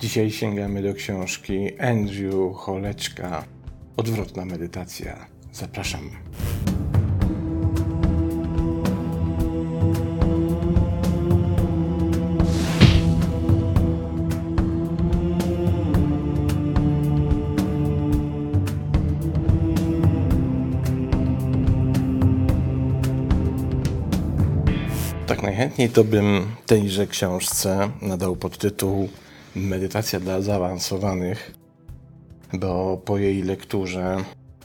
Dzisiaj sięgamy do książki Andrew Holeczka Odwrotna medytacja. Zapraszam. Tak najchętniej to bym tejże książce nadał podtytuł Medytacja dla zaawansowanych, bo po jej lekturze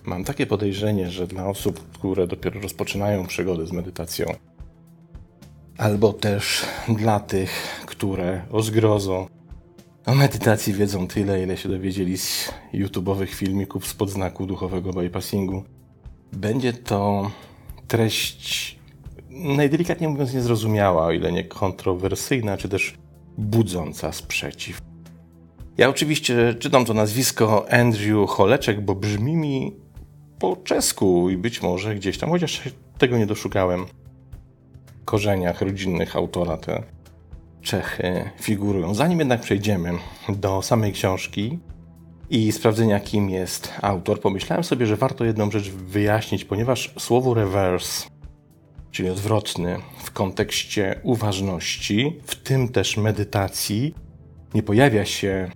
mam takie podejrzenie, że dla osób, które dopiero rozpoczynają przygodę z medytacją, albo też dla tych, które o zgrozo o medytacji wiedzą tyle, ile się dowiedzieli z YouTube'owych filmików z podznaku duchowego bypassingu, będzie to treść najdelikatniej mówiąc niezrozumiała, o ile nie kontrowersyjna, czy też budząca sprzeciw. Ja oczywiście czytam to nazwisko Andrew Holeczek, bo brzmi mi po czesku i być może gdzieś tam, chociaż tego nie doszukałem, w korzeniach rodzinnych autora te Czechy figurują. Zanim jednak przejdziemy do samej książki i sprawdzenia, kim jest autor, pomyślałem sobie, że warto jedną rzecz wyjaśnić, ponieważ słowo reverse czyli odwrotny, w kontekście uważności, w tym też medytacji, nie pojawia się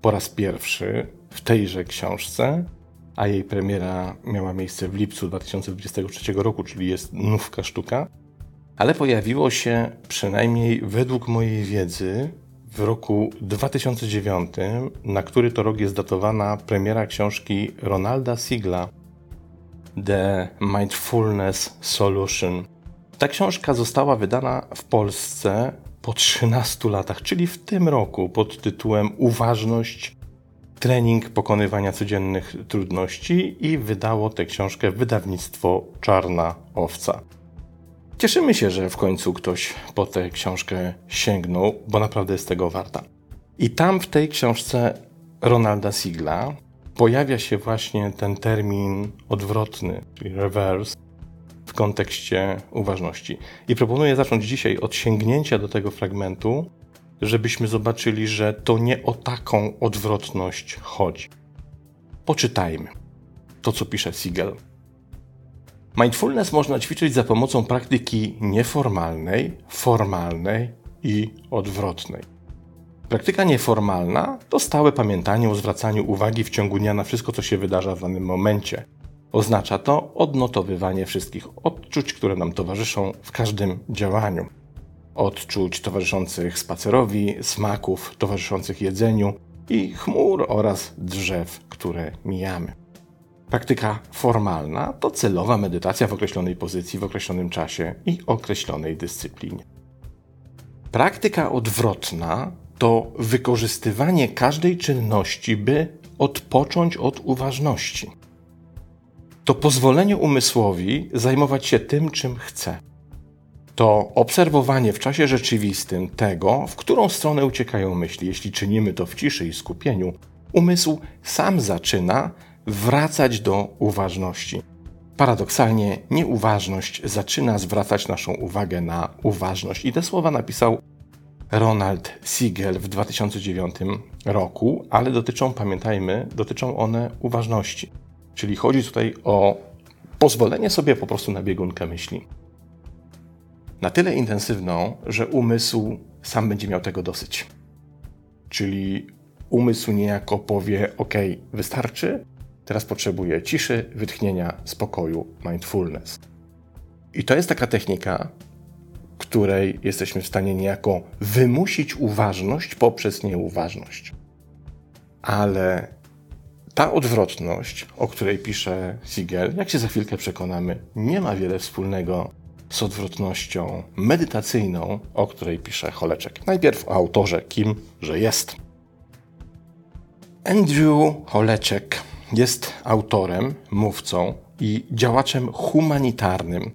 po raz pierwszy w tejże książce, a jej premiera miała miejsce w lipcu 2023 roku, czyli jest nówka sztuka, ale pojawiło się przynajmniej według mojej wiedzy w roku 2009, na który to rok jest datowana premiera książki Ronalda Sigla The Mindfulness Solution. Ta książka została wydana w Polsce po 13 latach, czyli w tym roku pod tytułem Uważność trening pokonywania codziennych trudności i wydało tę książkę wydawnictwo Czarna Owca. Cieszymy się, że w końcu ktoś po tę książkę sięgnął, bo naprawdę jest tego warta. I tam w tej książce Ronalda Sigla pojawia się właśnie ten termin odwrotny, czyli reverse, w kontekście uważności. I proponuję zacząć dzisiaj od sięgnięcia do tego fragmentu, żebyśmy zobaczyli, że to nie o taką odwrotność chodzi. Poczytajmy to, co pisze Siegel. Mindfulness można ćwiczyć za pomocą praktyki nieformalnej, formalnej i odwrotnej. Praktyka nieformalna to stałe pamiętanie o zwracaniu uwagi w ciągu dnia na wszystko, co się wydarza w danym momencie. Oznacza to odnotowywanie wszystkich odczuć, które nam towarzyszą w każdym działaniu. Odczuć towarzyszących spacerowi, smaków towarzyszących jedzeniu i chmur oraz drzew, które mijamy. Praktyka formalna to celowa medytacja w określonej pozycji, w określonym czasie i określonej dyscyplinie. Praktyka odwrotna to wykorzystywanie każdej czynności, by odpocząć od uważności. To pozwolenie umysłowi zajmować się tym, czym chce. To obserwowanie w czasie rzeczywistym tego, w którą stronę uciekają myśli. Jeśli czynimy to w ciszy i skupieniu, umysł sam zaczyna wracać do uważności. Paradoksalnie, nieuważność zaczyna zwracać naszą uwagę na uważność. I te słowa napisał Ronald Siegel w 2009 roku, ale dotyczą, pamiętajmy, dotyczą one uważności. Czyli chodzi tutaj o pozwolenie sobie po prostu na biegunkę myśli. Na tyle intensywną, że umysł sam będzie miał tego dosyć. Czyli umysł niejako powie: OK, wystarczy, teraz potrzebuję ciszy, wytchnienia, spokoju, mindfulness. I to jest taka technika, której jesteśmy w stanie niejako wymusić uważność poprzez nieuważność. Ale ta odwrotność, o której pisze Siegel, jak się za chwilkę przekonamy, nie ma wiele wspólnego z odwrotnością medytacyjną, o której pisze Holeczek. Najpierw o autorze, kim że jest. Andrew Holeczek jest autorem, mówcą i działaczem humanitarnym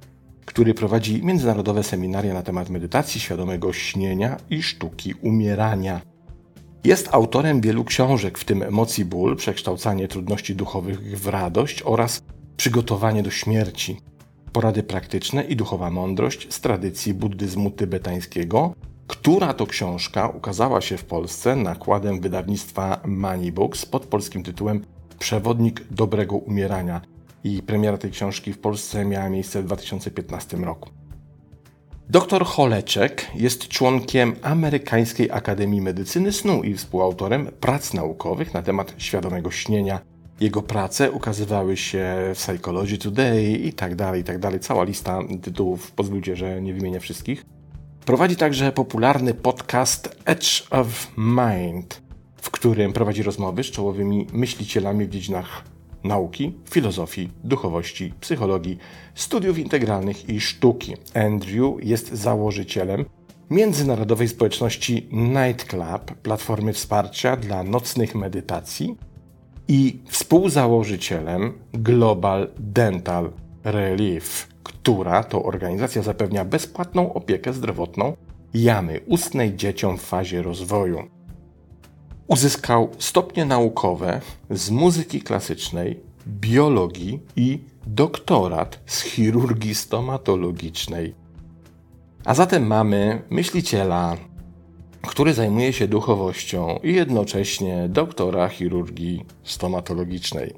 który prowadzi międzynarodowe seminaria na temat medytacji, świadomego śnienia i sztuki umierania. Jest autorem wielu książek, w tym Emocji Ból, Przekształcanie trudności duchowych w radość oraz Przygotowanie do śmierci. Porady praktyczne i duchowa mądrość z tradycji buddyzmu tybetańskiego która to książka ukazała się w Polsce nakładem wydawnictwa Money Books pod polskim tytułem Przewodnik dobrego umierania. I premiera tej książki w Polsce miała miejsce w 2015 roku. Dr Holeczek jest członkiem Amerykańskiej Akademii Medycyny Snu i współautorem prac naukowych na temat świadomego śnienia. Jego prace ukazywały się w Psychology Today i tak dalej, i tak dalej. Cała lista tytułów, pozwólcie, że nie wymienię wszystkich. Prowadzi także popularny podcast Edge of Mind, w którym prowadzi rozmowy z czołowymi myślicielami w dziedzinach nauki, filozofii, duchowości, psychologii, studiów integralnych i sztuki. Andrew jest założycielem międzynarodowej społeczności Night Club, platformy wsparcia dla nocnych medytacji i współzałożycielem Global Dental Relief, która to organizacja zapewnia bezpłatną opiekę zdrowotną jamy ustnej dzieciom w fazie rozwoju. Uzyskał stopnie naukowe z muzyki klasycznej, biologii i doktorat z chirurgii stomatologicznej. A zatem mamy myśliciela, który zajmuje się duchowością i jednocześnie doktora chirurgii stomatologicznej.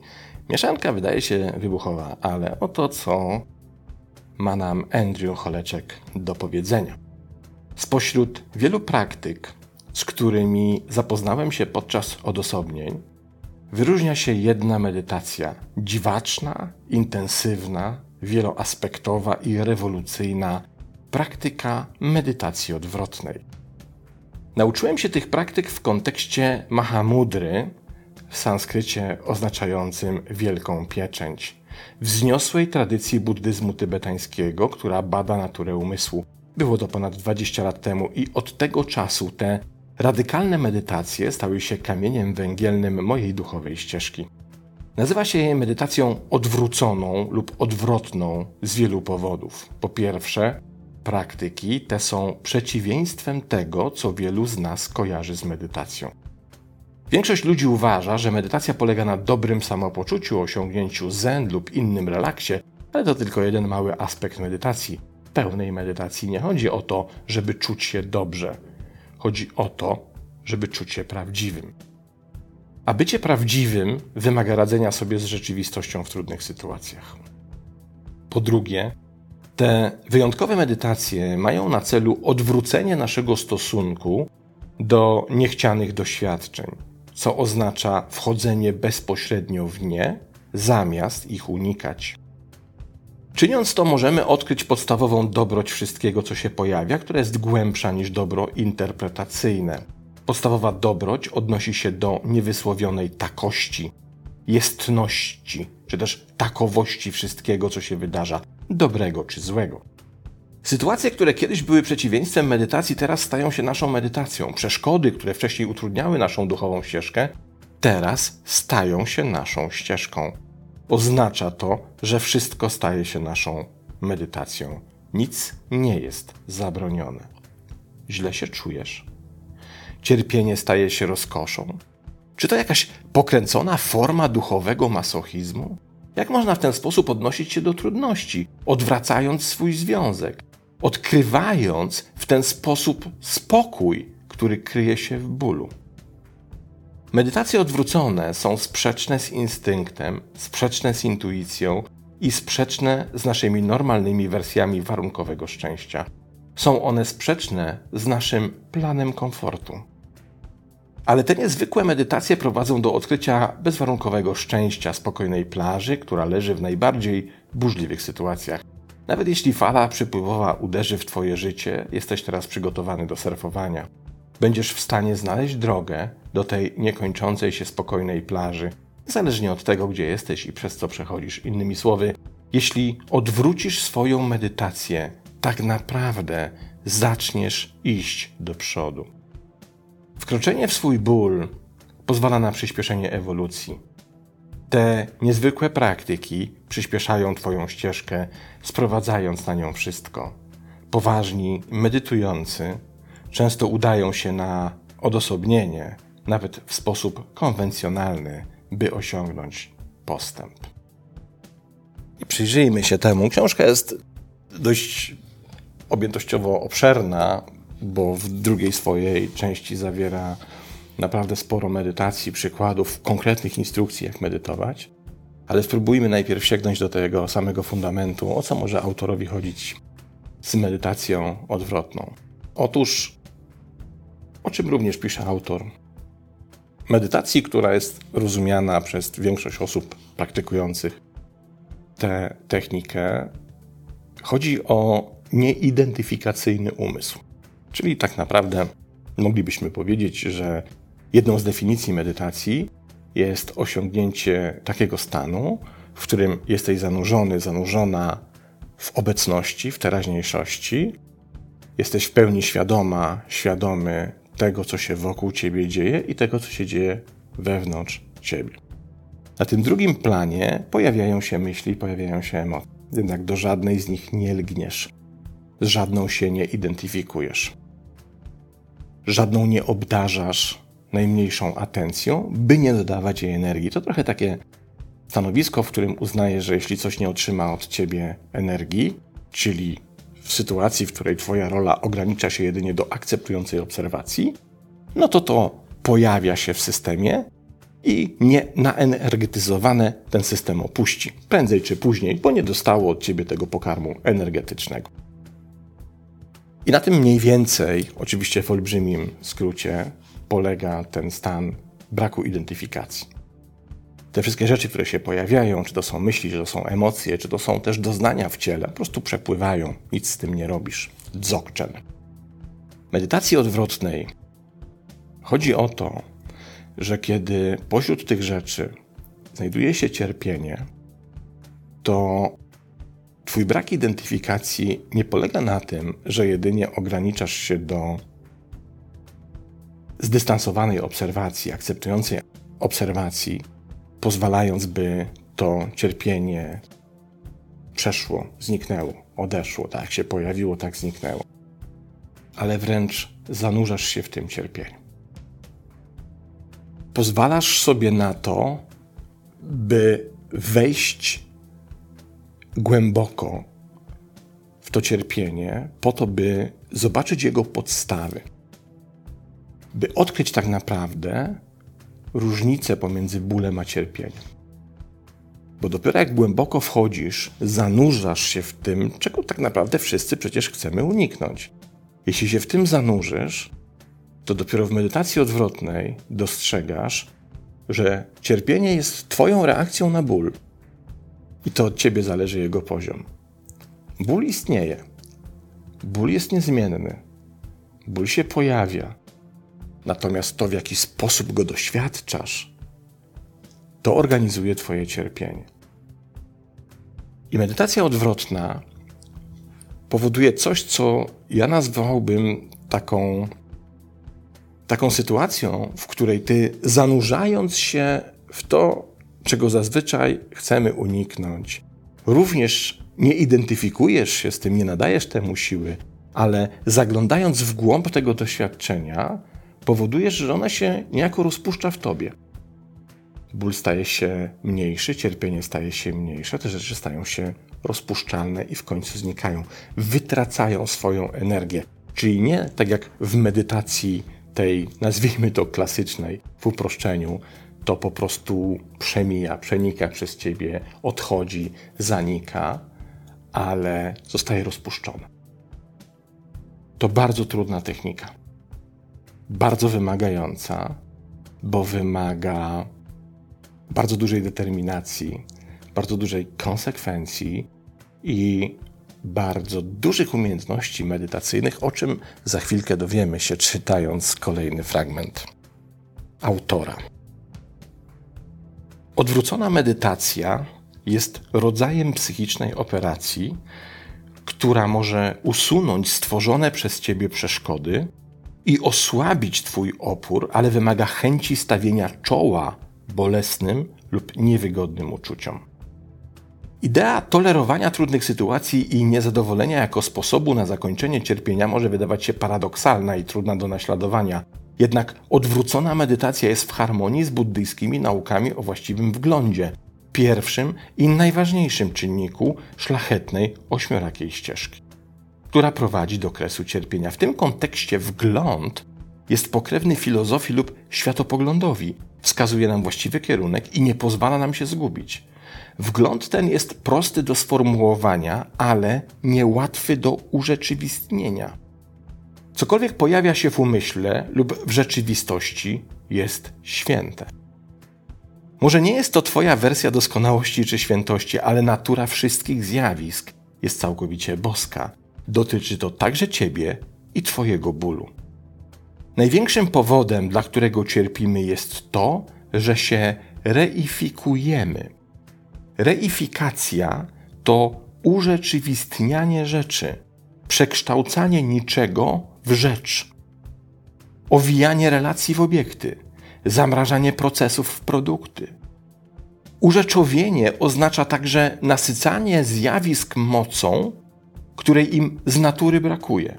Mieszanka wydaje się wybuchowa, ale oto co ma nam Andrew Holeczek do powiedzenia. Spośród wielu praktyk, z którymi zapoznałem się podczas odosobnień, wyróżnia się jedna medytacja dziwaczna, intensywna, wieloaspektowa i rewolucyjna praktyka medytacji odwrotnej. Nauczyłem się tych praktyk w kontekście Mahamudry, w sanskrycie oznaczającym wielką pieczęć, wzniosłej tradycji buddyzmu tybetańskiego, która bada naturę umysłu. Było to ponad 20 lat temu i od tego czasu te radykalne medytacje stały się kamieniem węgielnym mojej duchowej ścieżki. Nazywa się je medytacją odwróconą lub odwrotną z wielu powodów. Po pierwsze, praktyki te są przeciwieństwem tego, co wielu z nas kojarzy z medytacją. Większość ludzi uważa, że medytacja polega na dobrym samopoczuciu, osiągnięciu zen lub innym relaksie, ale to tylko jeden mały aspekt medytacji. W pełnej medytacji nie chodzi o to, żeby czuć się dobrze. Chodzi o to, żeby czuć się prawdziwym. A bycie prawdziwym wymaga radzenia sobie z rzeczywistością w trudnych sytuacjach. Po drugie, te wyjątkowe medytacje mają na celu odwrócenie naszego stosunku do niechcianych doświadczeń co oznacza wchodzenie bezpośrednio w nie, zamiast ich unikać. Czyniąc to, możemy odkryć podstawową dobroć wszystkiego, co się pojawia, która jest głębsza niż dobro interpretacyjne. Podstawowa dobroć odnosi się do niewysłowionej takości, jestności, czy też takowości wszystkiego, co się wydarza, dobrego czy złego. Sytuacje, które kiedyś były przeciwieństwem medytacji, teraz stają się naszą medytacją. Przeszkody, które wcześniej utrudniały naszą duchową ścieżkę, teraz stają się naszą ścieżką. Oznacza to, że wszystko staje się naszą medytacją. Nic nie jest zabronione. Źle się czujesz? Cierpienie staje się rozkoszą? Czy to jakaś pokręcona forma duchowego masochizmu? Jak można w ten sposób odnosić się do trudności, odwracając swój związek? odkrywając w ten sposób spokój, który kryje się w bólu. Medytacje odwrócone są sprzeczne z instynktem, sprzeczne z intuicją i sprzeczne z naszymi normalnymi wersjami warunkowego szczęścia. Są one sprzeczne z naszym planem komfortu. Ale te niezwykłe medytacje prowadzą do odkrycia bezwarunkowego szczęścia, spokojnej plaży, która leży w najbardziej burzliwych sytuacjach. Nawet jeśli fala przypływowa uderzy w Twoje życie, jesteś teraz przygotowany do surfowania. Będziesz w stanie znaleźć drogę do tej niekończącej się spokojnej plaży, niezależnie od tego, gdzie jesteś i przez co przechodzisz. Innymi słowy, jeśli odwrócisz swoją medytację, tak naprawdę zaczniesz iść do przodu. Wkroczenie w swój ból pozwala na przyspieszenie ewolucji. Te niezwykłe praktyki przyspieszają Twoją ścieżkę, sprowadzając na nią wszystko. Poważni, medytujący często udają się na odosobnienie, nawet w sposób konwencjonalny, by osiągnąć postęp. I przyjrzyjmy się temu. Książka jest dość objętościowo obszerna, bo w drugiej swojej części zawiera naprawdę sporo medytacji, przykładów, konkretnych instrukcji, jak medytować. Ale spróbujmy najpierw sięgnąć do tego samego fundamentu, o co może autorowi chodzić z medytacją odwrotną. Otóż, o czym również pisze autor, medytacji, która jest rozumiana przez większość osób praktykujących tę technikę, chodzi o nieidentyfikacyjny umysł. Czyli tak naprawdę moglibyśmy powiedzieć, że jedną z definicji medytacji jest osiągnięcie takiego stanu, w którym jesteś zanurzony, zanurzona w obecności, w teraźniejszości, jesteś w pełni świadoma, świadomy tego, co się wokół ciebie dzieje i tego, co się dzieje wewnątrz ciebie. Na tym drugim planie pojawiają się myśli, pojawiają się emocje. Jednak do żadnej z nich nie lgniesz. Z żadną się nie identyfikujesz. Żadną nie obdarzasz najmniejszą atencją, by nie dodawać jej energii. To trochę takie stanowisko, w którym uznajesz, że jeśli coś nie otrzyma od ciebie energii, czyli w sytuacji, w której Twoja rola ogranicza się jedynie do akceptującej obserwacji, no to to pojawia się w systemie i nie naenergetyzowane ten system opuści. Prędzej czy później, bo nie dostało od Ciebie tego pokarmu energetycznego. I na tym mniej więcej, oczywiście w olbrzymim skrócie, polega ten stan braku identyfikacji te wszystkie rzeczy, które się pojawiają, czy to są myśli, czy to są emocje, czy to są też doznania w ciele, po prostu przepływają, nic z tym nie robisz. Dzogczen. Medytacji odwrotnej chodzi o to, że kiedy pośród tych rzeczy znajduje się cierpienie, to Twój brak identyfikacji nie polega na tym, że jedynie ograniczasz się do zdystansowanej obserwacji, akceptującej obserwacji, pozwalając, by to cierpienie przeszło, zniknęło, odeszło, tak się pojawiło, tak zniknęło. Ale wręcz zanurzasz się w tym cierpieniu. Pozwalasz sobie na to, by wejść głęboko w to cierpienie, po to, by zobaczyć jego podstawy, by odkryć tak naprawdę, różnicę pomiędzy bólem a cierpieniem. Bo dopiero jak głęboko wchodzisz, zanurzasz się w tym, czego tak naprawdę wszyscy przecież chcemy uniknąć. Jeśli się w tym zanurzysz, to dopiero w medytacji odwrotnej dostrzegasz, że cierpienie jest Twoją reakcją na ból. I to od Ciebie zależy jego poziom. Ból istnieje. Ból jest niezmienny. Ból się pojawia. Natomiast to, w jaki sposób go doświadczasz, to organizuje Twoje cierpienie. I medytacja odwrotna powoduje coś, co ja nazwałbym taką, taką sytuacją, w której Ty, zanurzając się w to, czego zazwyczaj chcemy uniknąć, również nie identyfikujesz się z tym, nie nadajesz temu siły, ale zaglądając w głąb tego doświadczenia, powodujesz, że ona się niejako rozpuszcza w tobie. Ból staje się mniejszy, cierpienie staje się mniejsze, te rzeczy stają się rozpuszczalne i w końcu znikają. Wytracają swoją energię. Czyli nie tak jak w medytacji tej, nazwijmy to klasycznej, w uproszczeniu, to po prostu przemija, przenika przez ciebie, odchodzi, zanika, ale zostaje rozpuszczone. To bardzo trudna technika bardzo wymagająca, bo wymaga bardzo dużej determinacji, bardzo dużej konsekwencji i bardzo dużych umiejętności medytacyjnych, o czym za chwilkę dowiemy się, czytając kolejny fragment autora. Odwrócona medytacja jest rodzajem psychicznej operacji, która może usunąć stworzone przez ciebie przeszkody i osłabić Twój opór, ale wymaga chęci stawienia czoła bolesnym lub niewygodnym uczuciom. Idea tolerowania trudnych sytuacji i niezadowolenia jako sposobu na zakończenie cierpienia może wydawać się paradoksalna i trudna do naśladowania. Jednak odwrócona medytacja jest w harmonii z buddyjskimi naukami o właściwym wglądzie, pierwszym i najważniejszym czynniku szlachetnej ośmiorakiej ścieżki. Która prowadzi do kresu cierpienia. W tym kontekście wgląd jest pokrewny filozofii lub światopoglądowi, wskazuje nam właściwy kierunek i nie pozwala nam się zgubić. Wgląd ten jest prosty do sformułowania, ale niełatwy do urzeczywistnienia. Cokolwiek pojawia się w umyśle lub w rzeczywistości, jest święte. Może nie jest to Twoja wersja doskonałości czy świętości, ale natura wszystkich zjawisk jest całkowicie boska. Dotyczy to także Ciebie i Twojego bólu. Największym powodem, dla którego cierpimy, jest to, że się reifikujemy. Reifikacja to urzeczywistnianie rzeczy, przekształcanie niczego w rzecz, owijanie relacji w obiekty, zamrażanie procesów w produkty. Urzeczowienie oznacza także nasycanie zjawisk mocą, której im z natury brakuje.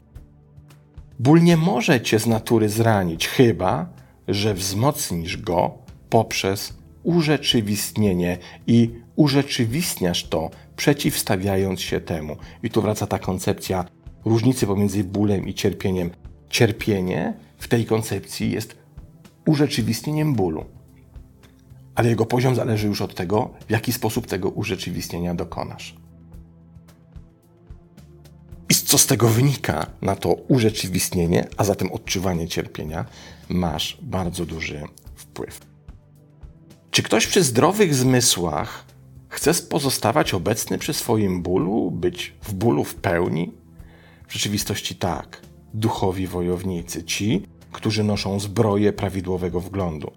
Ból nie może cię z natury zranić, chyba że wzmocnisz go poprzez urzeczywistnienie i urzeczywistniasz to, przeciwstawiając się temu. I tu wraca ta koncepcja różnicy pomiędzy bólem i cierpieniem. Cierpienie w tej koncepcji jest urzeczywistnieniem bólu, ale jego poziom zależy już od tego, w jaki sposób tego urzeczywistnienia dokonasz. I co z tego wynika? Na to urzeczywistnienie, a zatem odczuwanie cierpienia, masz bardzo duży wpływ. Czy ktoś przy zdrowych zmysłach chce pozostawać obecny przy swoim bólu, być w bólu w pełni? W rzeczywistości tak. Duchowi wojownicy, ci, którzy noszą zbroję prawidłowego wglądu.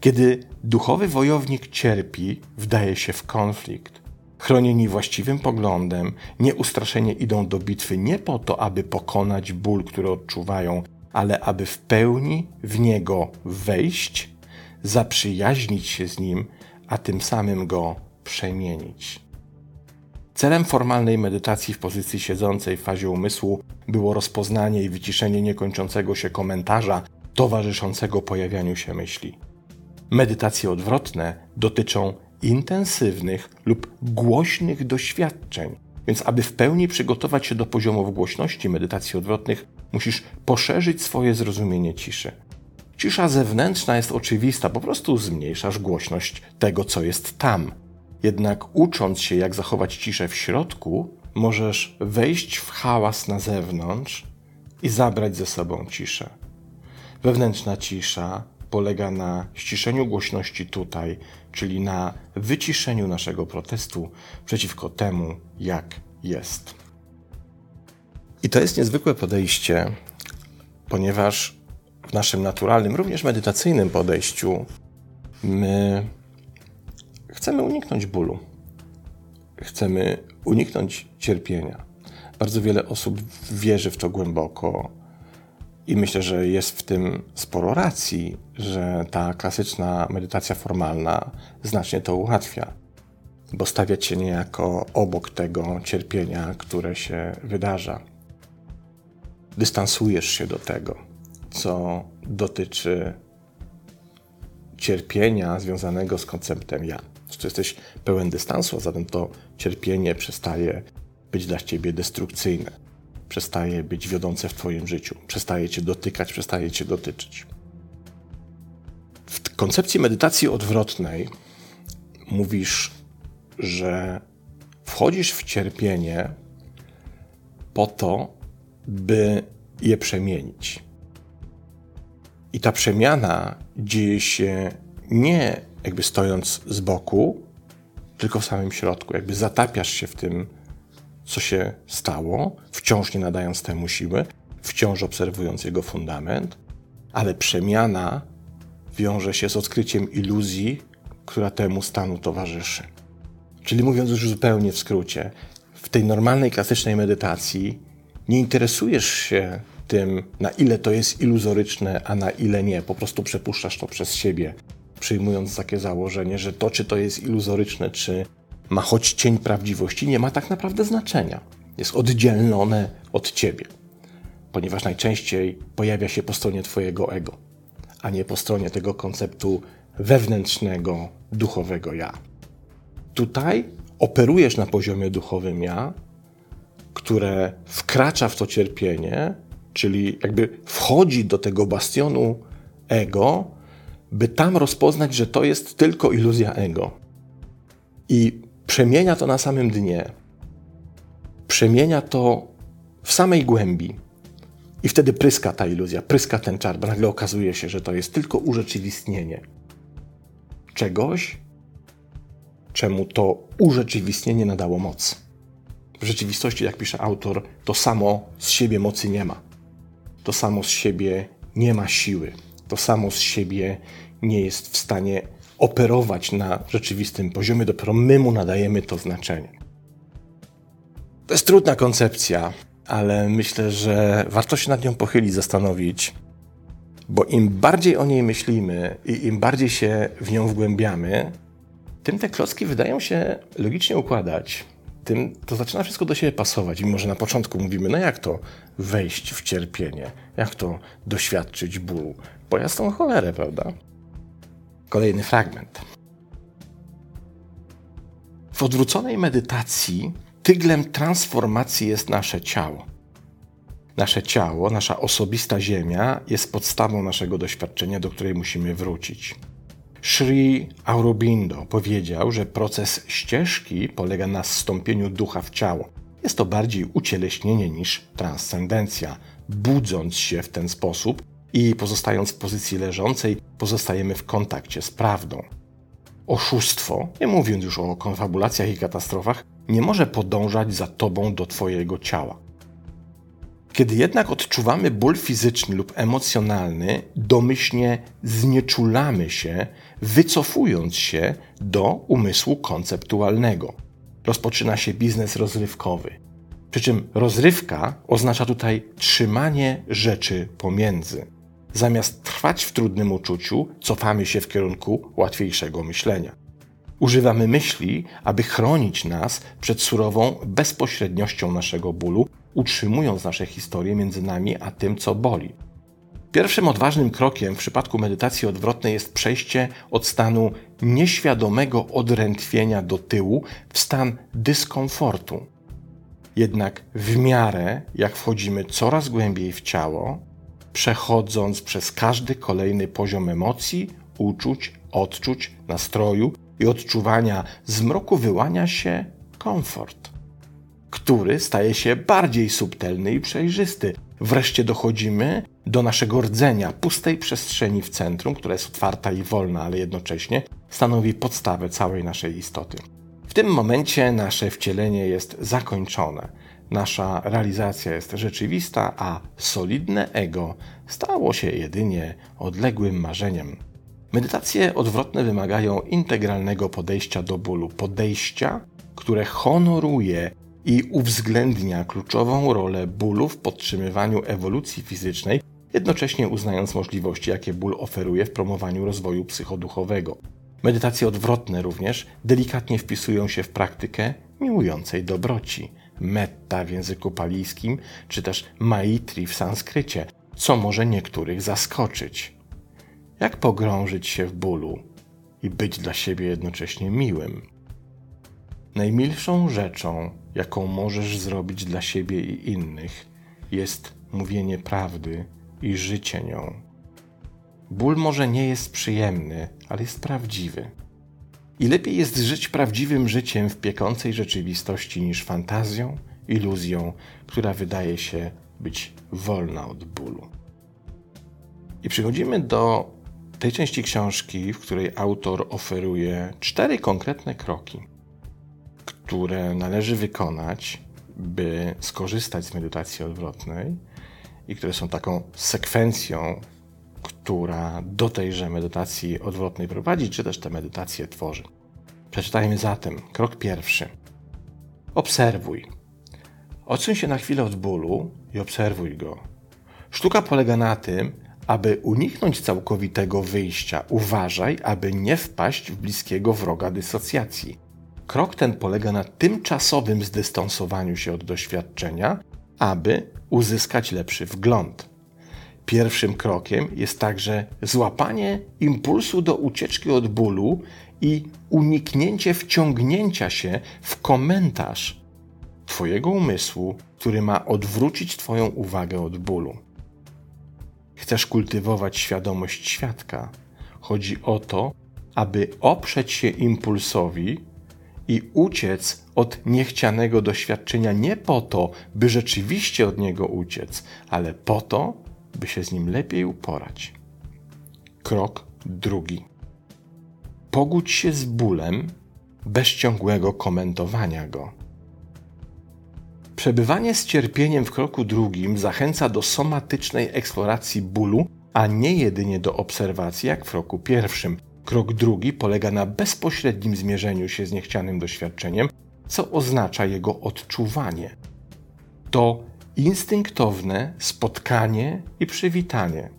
Kiedy duchowy wojownik cierpi, wdaje się w konflikt. Chronieni właściwym poglądem, nieustraszenie idą do bitwy nie po to, aby pokonać ból, który odczuwają, ale aby w pełni w niego wejść, zaprzyjaźnić się z nim, a tym samym go przemienić. Celem formalnej medytacji w pozycji siedzącej w fazie umysłu było rozpoznanie i wyciszenie niekończącego się komentarza towarzyszącego pojawianiu się myśli. Medytacje odwrotne dotyczą intensywnych lub głośnych doświadczeń, więc aby w pełni przygotować się do poziomów głośności medytacji odwrotnych, musisz poszerzyć swoje zrozumienie ciszy. Cisza zewnętrzna jest oczywista, po prostu zmniejszasz głośność tego, co jest tam. Jednak ucząc się, jak zachować ciszę w środku, możesz wejść w hałas na zewnątrz i zabrać ze sobą ciszę. Wewnętrzna cisza polega na ściszeniu głośności tutaj, czyli na wyciszeniu naszego protestu przeciwko temu, jak jest. I to jest niezwykłe podejście, ponieważ w naszym naturalnym, również medytacyjnym podejściu my chcemy uniknąć bólu. Chcemy uniknąć cierpienia. Bardzo wiele osób wierzy w to głęboko i myślę, że jest w tym sporo racji, że ta klasyczna medytacja formalna znacznie to ułatwia, bo stawiać się niejako obok tego cierpienia, które się wydarza. Dystansujesz się do tego, co dotyczy cierpienia związanego z konceptem ja. Tu jesteś pełen dystansu, a zatem to cierpienie przestaje być dla ciebie destrukcyjne, przestaje być wiodące w twoim życiu, przestaje cię dotykać, przestaje cię dotyczyć. W koncepcji medytacji odwrotnej mówisz, że wchodzisz w cierpienie po to, by je przemienić. I ta przemiana dzieje się nie jakby stojąc z boku, tylko w samym środku. Jakby zatapiasz się w tym, co się stało, wciąż nie nadając temu siły, wciąż obserwując jego fundament, ale przemiana wiąże się z odkryciem iluzji, która temu stanu towarzyszy. Czyli mówiąc już zupełnie w skrócie, w tej normalnej, klasycznej medytacji nie interesujesz się tym, na ile to jest iluzoryczne, a na ile nie. Po prostu przepuszczasz to przez siebie, przyjmując takie założenie, że to, czy to jest iluzoryczne, czy ma choć cień prawdziwości, nie ma tak naprawdę znaczenia. Jest oddzielone od ciebie, ponieważ najczęściej pojawia się po stronie twojego ego, a nie po stronie tego konceptu wewnętrznego, duchowego ja. Tutaj operujesz na poziomie duchowym ja, które wkracza w to cierpienie, czyli jakby wchodzi do tego bastionu ego, by tam rozpoznać, że to jest tylko iluzja ego. I przemienia to na samym dnie. Przemienia to w samej głębi. I wtedy pryska ta iluzja, pryska ten czar, bo nagle okazuje się, że to jest tylko urzeczywistnienie czegoś, czemu to urzeczywistnienie nadało moc. W rzeczywistości, jak pisze autor, to samo z siebie mocy nie ma. To samo z siebie nie ma siły. To samo z siebie nie jest w stanie operować na rzeczywistym poziomie, dopiero my mu nadajemy to znaczenie. To jest trudna koncepcja, ale myślę, że warto się nad nią pochylić, zastanowić, bo im bardziej o niej myślimy i im bardziej się w nią wgłębiamy, tym te klocki wydają się logicznie układać. Tym to zaczyna wszystko do siebie pasować. Mimo, że na początku mówimy, no jak to wejść w cierpienie, jak to doświadczyć bólu, bo jasną cholerę, prawda? Kolejny fragment. W odwróconej medytacji tyglem transformacji jest nasze ciało. Nasze ciało, nasza osobista ziemia jest podstawą naszego doświadczenia, do której musimy wrócić. Sri Aurobindo powiedział, że proces ścieżki polega na zstąpieniu ducha w ciało. Jest to bardziej ucieleśnienie niż transcendencja. Budząc się w ten sposób i pozostając w pozycji leżącej, pozostajemy w kontakcie z prawdą. Oszustwo, nie mówiąc już o konfabulacjach i katastrofach, nie może podążać za tobą do twojego ciała. Kiedy jednak odczuwamy ból fizyczny lub emocjonalny, domyślnie znieczulamy się, wycofując się do umysłu konceptualnego. Rozpoczyna się biznes rozrywkowy. Przy czym rozrywka oznacza tutaj trzymanie rzeczy pomiędzy. Zamiast trwać w trudnym uczuciu, cofamy się w kierunku łatwiejszego myślenia. Używamy myśli, aby chronić nas przed surową bezpośredniością naszego bólu utrzymując nasze historie między nami a tym, co boli. Pierwszym odważnym krokiem w przypadku medytacji odwrotnej jest przejście od stanu nieświadomego odrętwienia do tyłu w stan dyskomfortu. Jednak w miarę jak wchodzimy coraz głębiej w ciało, przechodząc przez każdy kolejny poziom emocji, uczuć, odczuć, nastroju i odczuwania zmroku wyłania się komfort który staje się bardziej subtelny i przejrzysty. Wreszcie dochodzimy do naszego rdzenia, pustej przestrzeni w centrum, która jest otwarta i wolna, ale jednocześnie stanowi podstawę całej naszej istoty. W tym momencie nasze wcielenie jest zakończone. Nasza realizacja jest rzeczywista, a solidne ego stało się jedynie odległym marzeniem. Medytacje odwrotne wymagają integralnego podejścia do bólu, podejścia, które honoruje i uwzględnia kluczową rolę bólu w podtrzymywaniu ewolucji fizycznej, jednocześnie uznając możliwości, jakie ból oferuje w promowaniu rozwoju psychoduchowego. Medytacje odwrotne również delikatnie wpisują się w praktykę miłującej dobroci, metta w języku palijskim, czy też maitri w sanskrycie, co może niektórych zaskoczyć. Jak pogrążyć się w bólu i być dla siebie jednocześnie miłym? Najmilszą rzeczą, jaką możesz zrobić dla siebie i innych, jest mówienie prawdy i życie nią. Ból może nie jest przyjemny, ale jest prawdziwy. I lepiej jest żyć prawdziwym życiem w piekącej rzeczywistości niż fantazją, iluzją, która wydaje się być wolna od bólu. I przychodzimy do tej części książki, w której autor oferuje cztery konkretne kroki które należy wykonać, by skorzystać z medytacji odwrotnej i które są taką sekwencją, która do tejże medytacji odwrotnej prowadzi, czy też te medytacje tworzy. Przeczytajmy zatem krok pierwszy. Obserwuj. Odsuń się na chwilę od bólu i obserwuj go. Sztuka polega na tym, aby uniknąć całkowitego wyjścia, uważaj, aby nie wpaść w bliskiego wroga dysocjacji. Krok ten polega na tymczasowym zdystansowaniu się od doświadczenia, aby uzyskać lepszy wgląd. Pierwszym krokiem jest także złapanie impulsu do ucieczki od bólu i uniknięcie wciągnięcia się w komentarz Twojego umysłu, który ma odwrócić Twoją uwagę od bólu. Chcesz kultywować świadomość świadka. Chodzi o to, aby oprzeć się impulsowi i uciec od niechcianego doświadczenia nie po to, by rzeczywiście od niego uciec, ale po to, by się z nim lepiej uporać. Krok drugi. Pogódź się z bólem bez ciągłego komentowania go. Przebywanie z cierpieniem w kroku drugim zachęca do somatycznej eksploracji bólu, a nie jedynie do obserwacji jak w kroku pierwszym. Krok drugi polega na bezpośrednim zmierzeniu się z niechcianym doświadczeniem, co oznacza jego odczuwanie. To instynktowne spotkanie i przywitanie.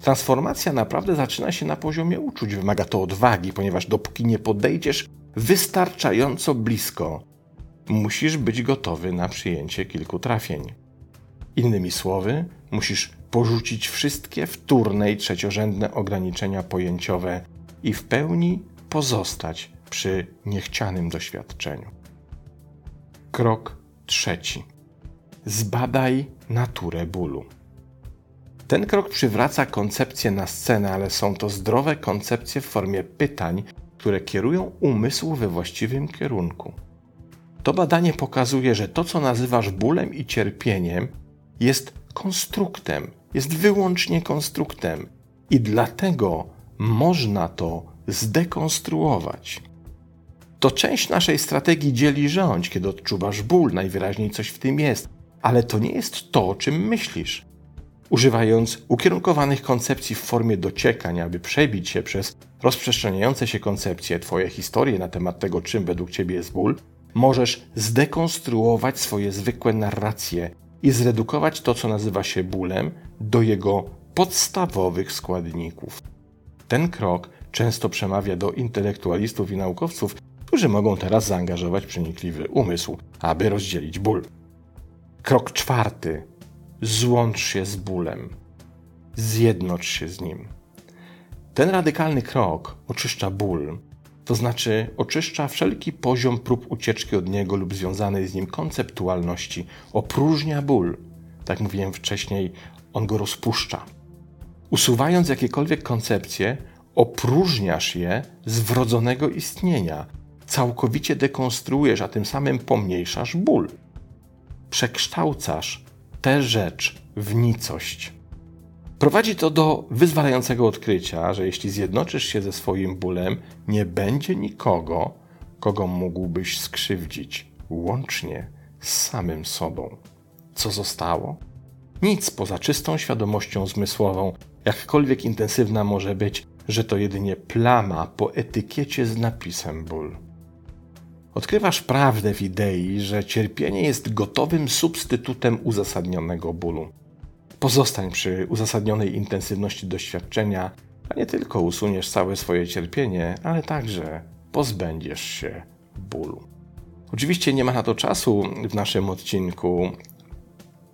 Transformacja naprawdę zaczyna się na poziomie uczuć. Wymaga to odwagi, ponieważ dopóki nie podejdziesz wystarczająco blisko, musisz być gotowy na przyjęcie kilku trafień. Innymi słowy, musisz porzucić wszystkie wtórne i trzeciorzędne ograniczenia pojęciowe i w pełni pozostać przy niechcianym doświadczeniu. Krok trzeci. Zbadaj naturę bólu. Ten krok przywraca koncepcję na scenę, ale są to zdrowe koncepcje w formie pytań, które kierują umysł we właściwym kierunku. To badanie pokazuje, że to, co nazywasz bólem i cierpieniem, jest konstruktem, jest wyłącznie konstruktem i dlatego można to zdekonstruować. To część naszej strategii dzieli rządź, kiedy odczuwasz ból, najwyraźniej coś w tym jest, ale to nie jest to, czym myślisz. Używając ukierunkowanych koncepcji w formie dociekań, aby przebić się przez rozprzestrzeniające się koncepcje, Twoje historie na temat tego, czym według Ciebie jest ból, możesz zdekonstruować swoje zwykłe narracje i zredukować to, co nazywa się bólem, do jego podstawowych składników. Ten krok często przemawia do intelektualistów i naukowców, którzy mogą teraz zaangażować przenikliwy umysł, aby rozdzielić ból. Krok czwarty. Złącz się z bólem. Zjednocz się z nim. Ten radykalny krok oczyszcza ból, to znaczy oczyszcza wszelki poziom prób ucieczki od niego lub związanej z nim konceptualności, opróżnia ból. Tak mówiłem wcześniej, on go rozpuszcza. Usuwając jakiekolwiek koncepcje, opróżniasz je z wrodzonego istnienia, całkowicie dekonstruujesz, a tym samym pomniejszasz ból. Przekształcasz tę rzecz w nicość. Prowadzi to do wyzwalającego odkrycia, że jeśli zjednoczysz się ze swoim bólem, nie będzie nikogo, kogo mógłbyś skrzywdzić, łącznie z samym sobą. Co zostało? Nic poza czystą świadomością zmysłową, jakkolwiek intensywna może być, że to jedynie plama po etykiecie z napisem ból. Odkrywasz prawdę w idei, że cierpienie jest gotowym substytutem uzasadnionego bólu. Pozostań przy uzasadnionej intensywności doświadczenia, a nie tylko usuniesz całe swoje cierpienie, ale także pozbędziesz się bólu. Oczywiście nie ma na to czasu w naszym odcinku,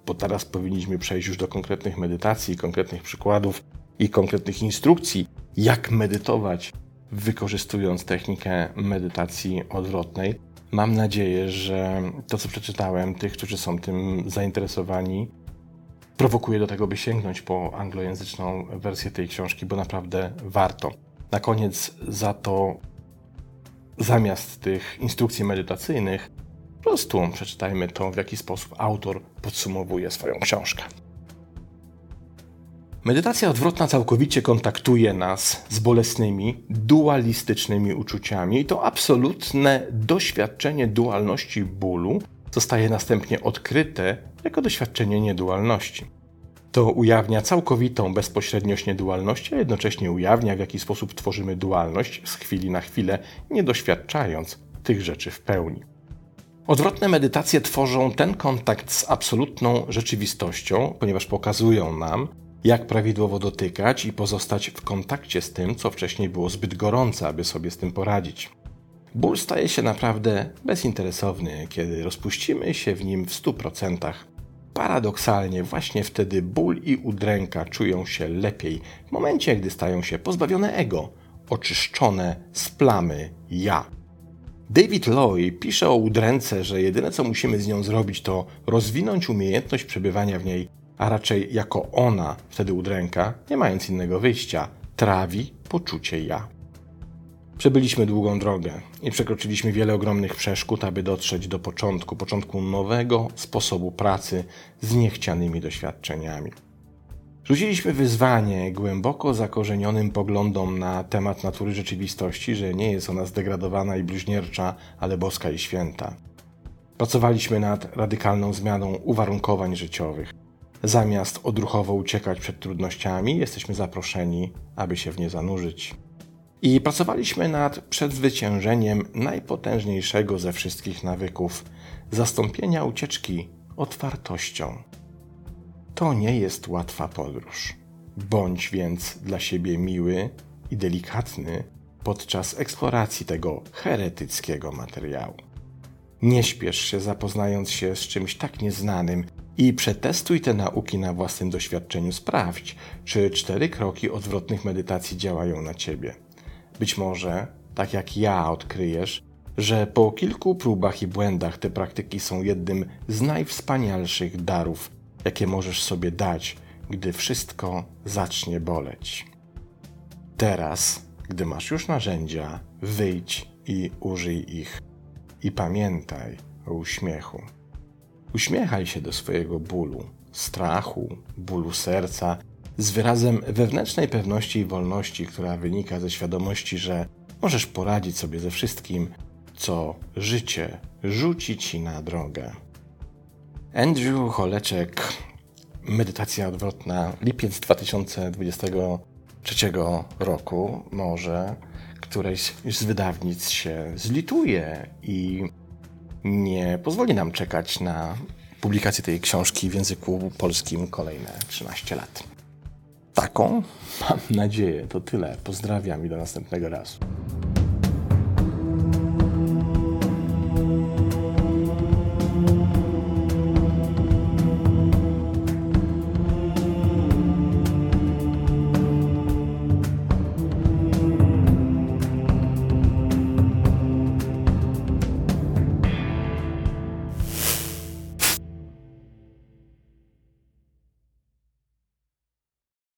bo teraz powinniśmy przejść już do konkretnych medytacji, konkretnych przykładów i konkretnych instrukcji, jak medytować, wykorzystując technikę medytacji odwrotnej. Mam nadzieję, że to, co przeczytałem, tych, którzy są tym zainteresowani, prowokuje do tego, by sięgnąć po anglojęzyczną wersję tej książki, bo naprawdę warto. Na koniec za to zamiast tych instrukcji medytacyjnych, po prostu przeczytajmy to, w jaki sposób autor podsumowuje swoją książkę. Medytacja odwrotna całkowicie kontaktuje nas z bolesnymi, dualistycznymi uczuciami i to absolutne doświadczenie dualności bólu zostaje następnie odkryte jako doświadczenie niedualności. To ujawnia całkowitą bezpośredniość niedualności, a jednocześnie ujawnia, w jaki sposób tworzymy dualność z chwili na chwilę, nie doświadczając tych rzeczy w pełni. Odwrotne medytacje tworzą ten kontakt z absolutną rzeczywistością, ponieważ pokazują nam, jak prawidłowo dotykać i pozostać w kontakcie z tym, co wcześniej było zbyt gorące, aby sobie z tym poradzić. Ból staje się naprawdę bezinteresowny, kiedy rozpuścimy się w nim w 100%. Paradoksalnie, właśnie wtedy ból i udręka czują się lepiej, w momencie, gdy stają się pozbawione ego, oczyszczone z plamy ja. David Loy pisze o udręce, że jedyne co musimy z nią zrobić to rozwinąć umiejętność przebywania w niej, a raczej jako ona, wtedy udręka, nie mając innego wyjścia, trawi poczucie ja. Przebyliśmy długą drogę i przekroczyliśmy wiele ogromnych przeszkód, aby dotrzeć do początku, początku nowego sposobu pracy z niechcianymi doświadczeniami. Rzuciliśmy wyzwanie głęboko zakorzenionym poglądom na temat natury rzeczywistości, że nie jest ona zdegradowana i bluźniercza, ale boska i święta. Pracowaliśmy nad radykalną zmianą uwarunkowań życiowych. Zamiast odruchowo uciekać przed trudnościami, jesteśmy zaproszeni, aby się w nie zanurzyć. I pracowaliśmy nad przezwyciężeniem najpotężniejszego ze wszystkich nawyków zastąpienia ucieczki otwartością. To nie jest łatwa podróż. Bądź więc dla siebie miły i delikatny podczas eksploracji tego heretyckiego materiału. Nie śpiesz się zapoznając się z czymś tak nieznanym i przetestuj te nauki na własnym doświadczeniu. Sprawdź, czy cztery kroki odwrotnych medytacji działają na ciebie. Być może, tak jak ja, odkryjesz, że po kilku próbach i błędach te praktyki są jednym z najwspanialszych darów, jakie możesz sobie dać, gdy wszystko zacznie boleć. Teraz, gdy masz już narzędzia, wyjdź i użyj ich. I pamiętaj o uśmiechu. Uśmiechaj się do swojego bólu, strachu, bólu serca, z wyrazem wewnętrznej pewności i wolności, która wynika ze świadomości, że możesz poradzić sobie ze wszystkim, co życie rzuci ci na drogę. Andrew Holeczek, medytacja odwrotna, lipiec 2023 roku. Może któreś z wydawnic się zlituje i nie pozwoli nam czekać na publikację tej książki w języku polskim kolejne 13 lat. Taką mam nadzieję. To tyle. Pozdrawiam i do następnego razu.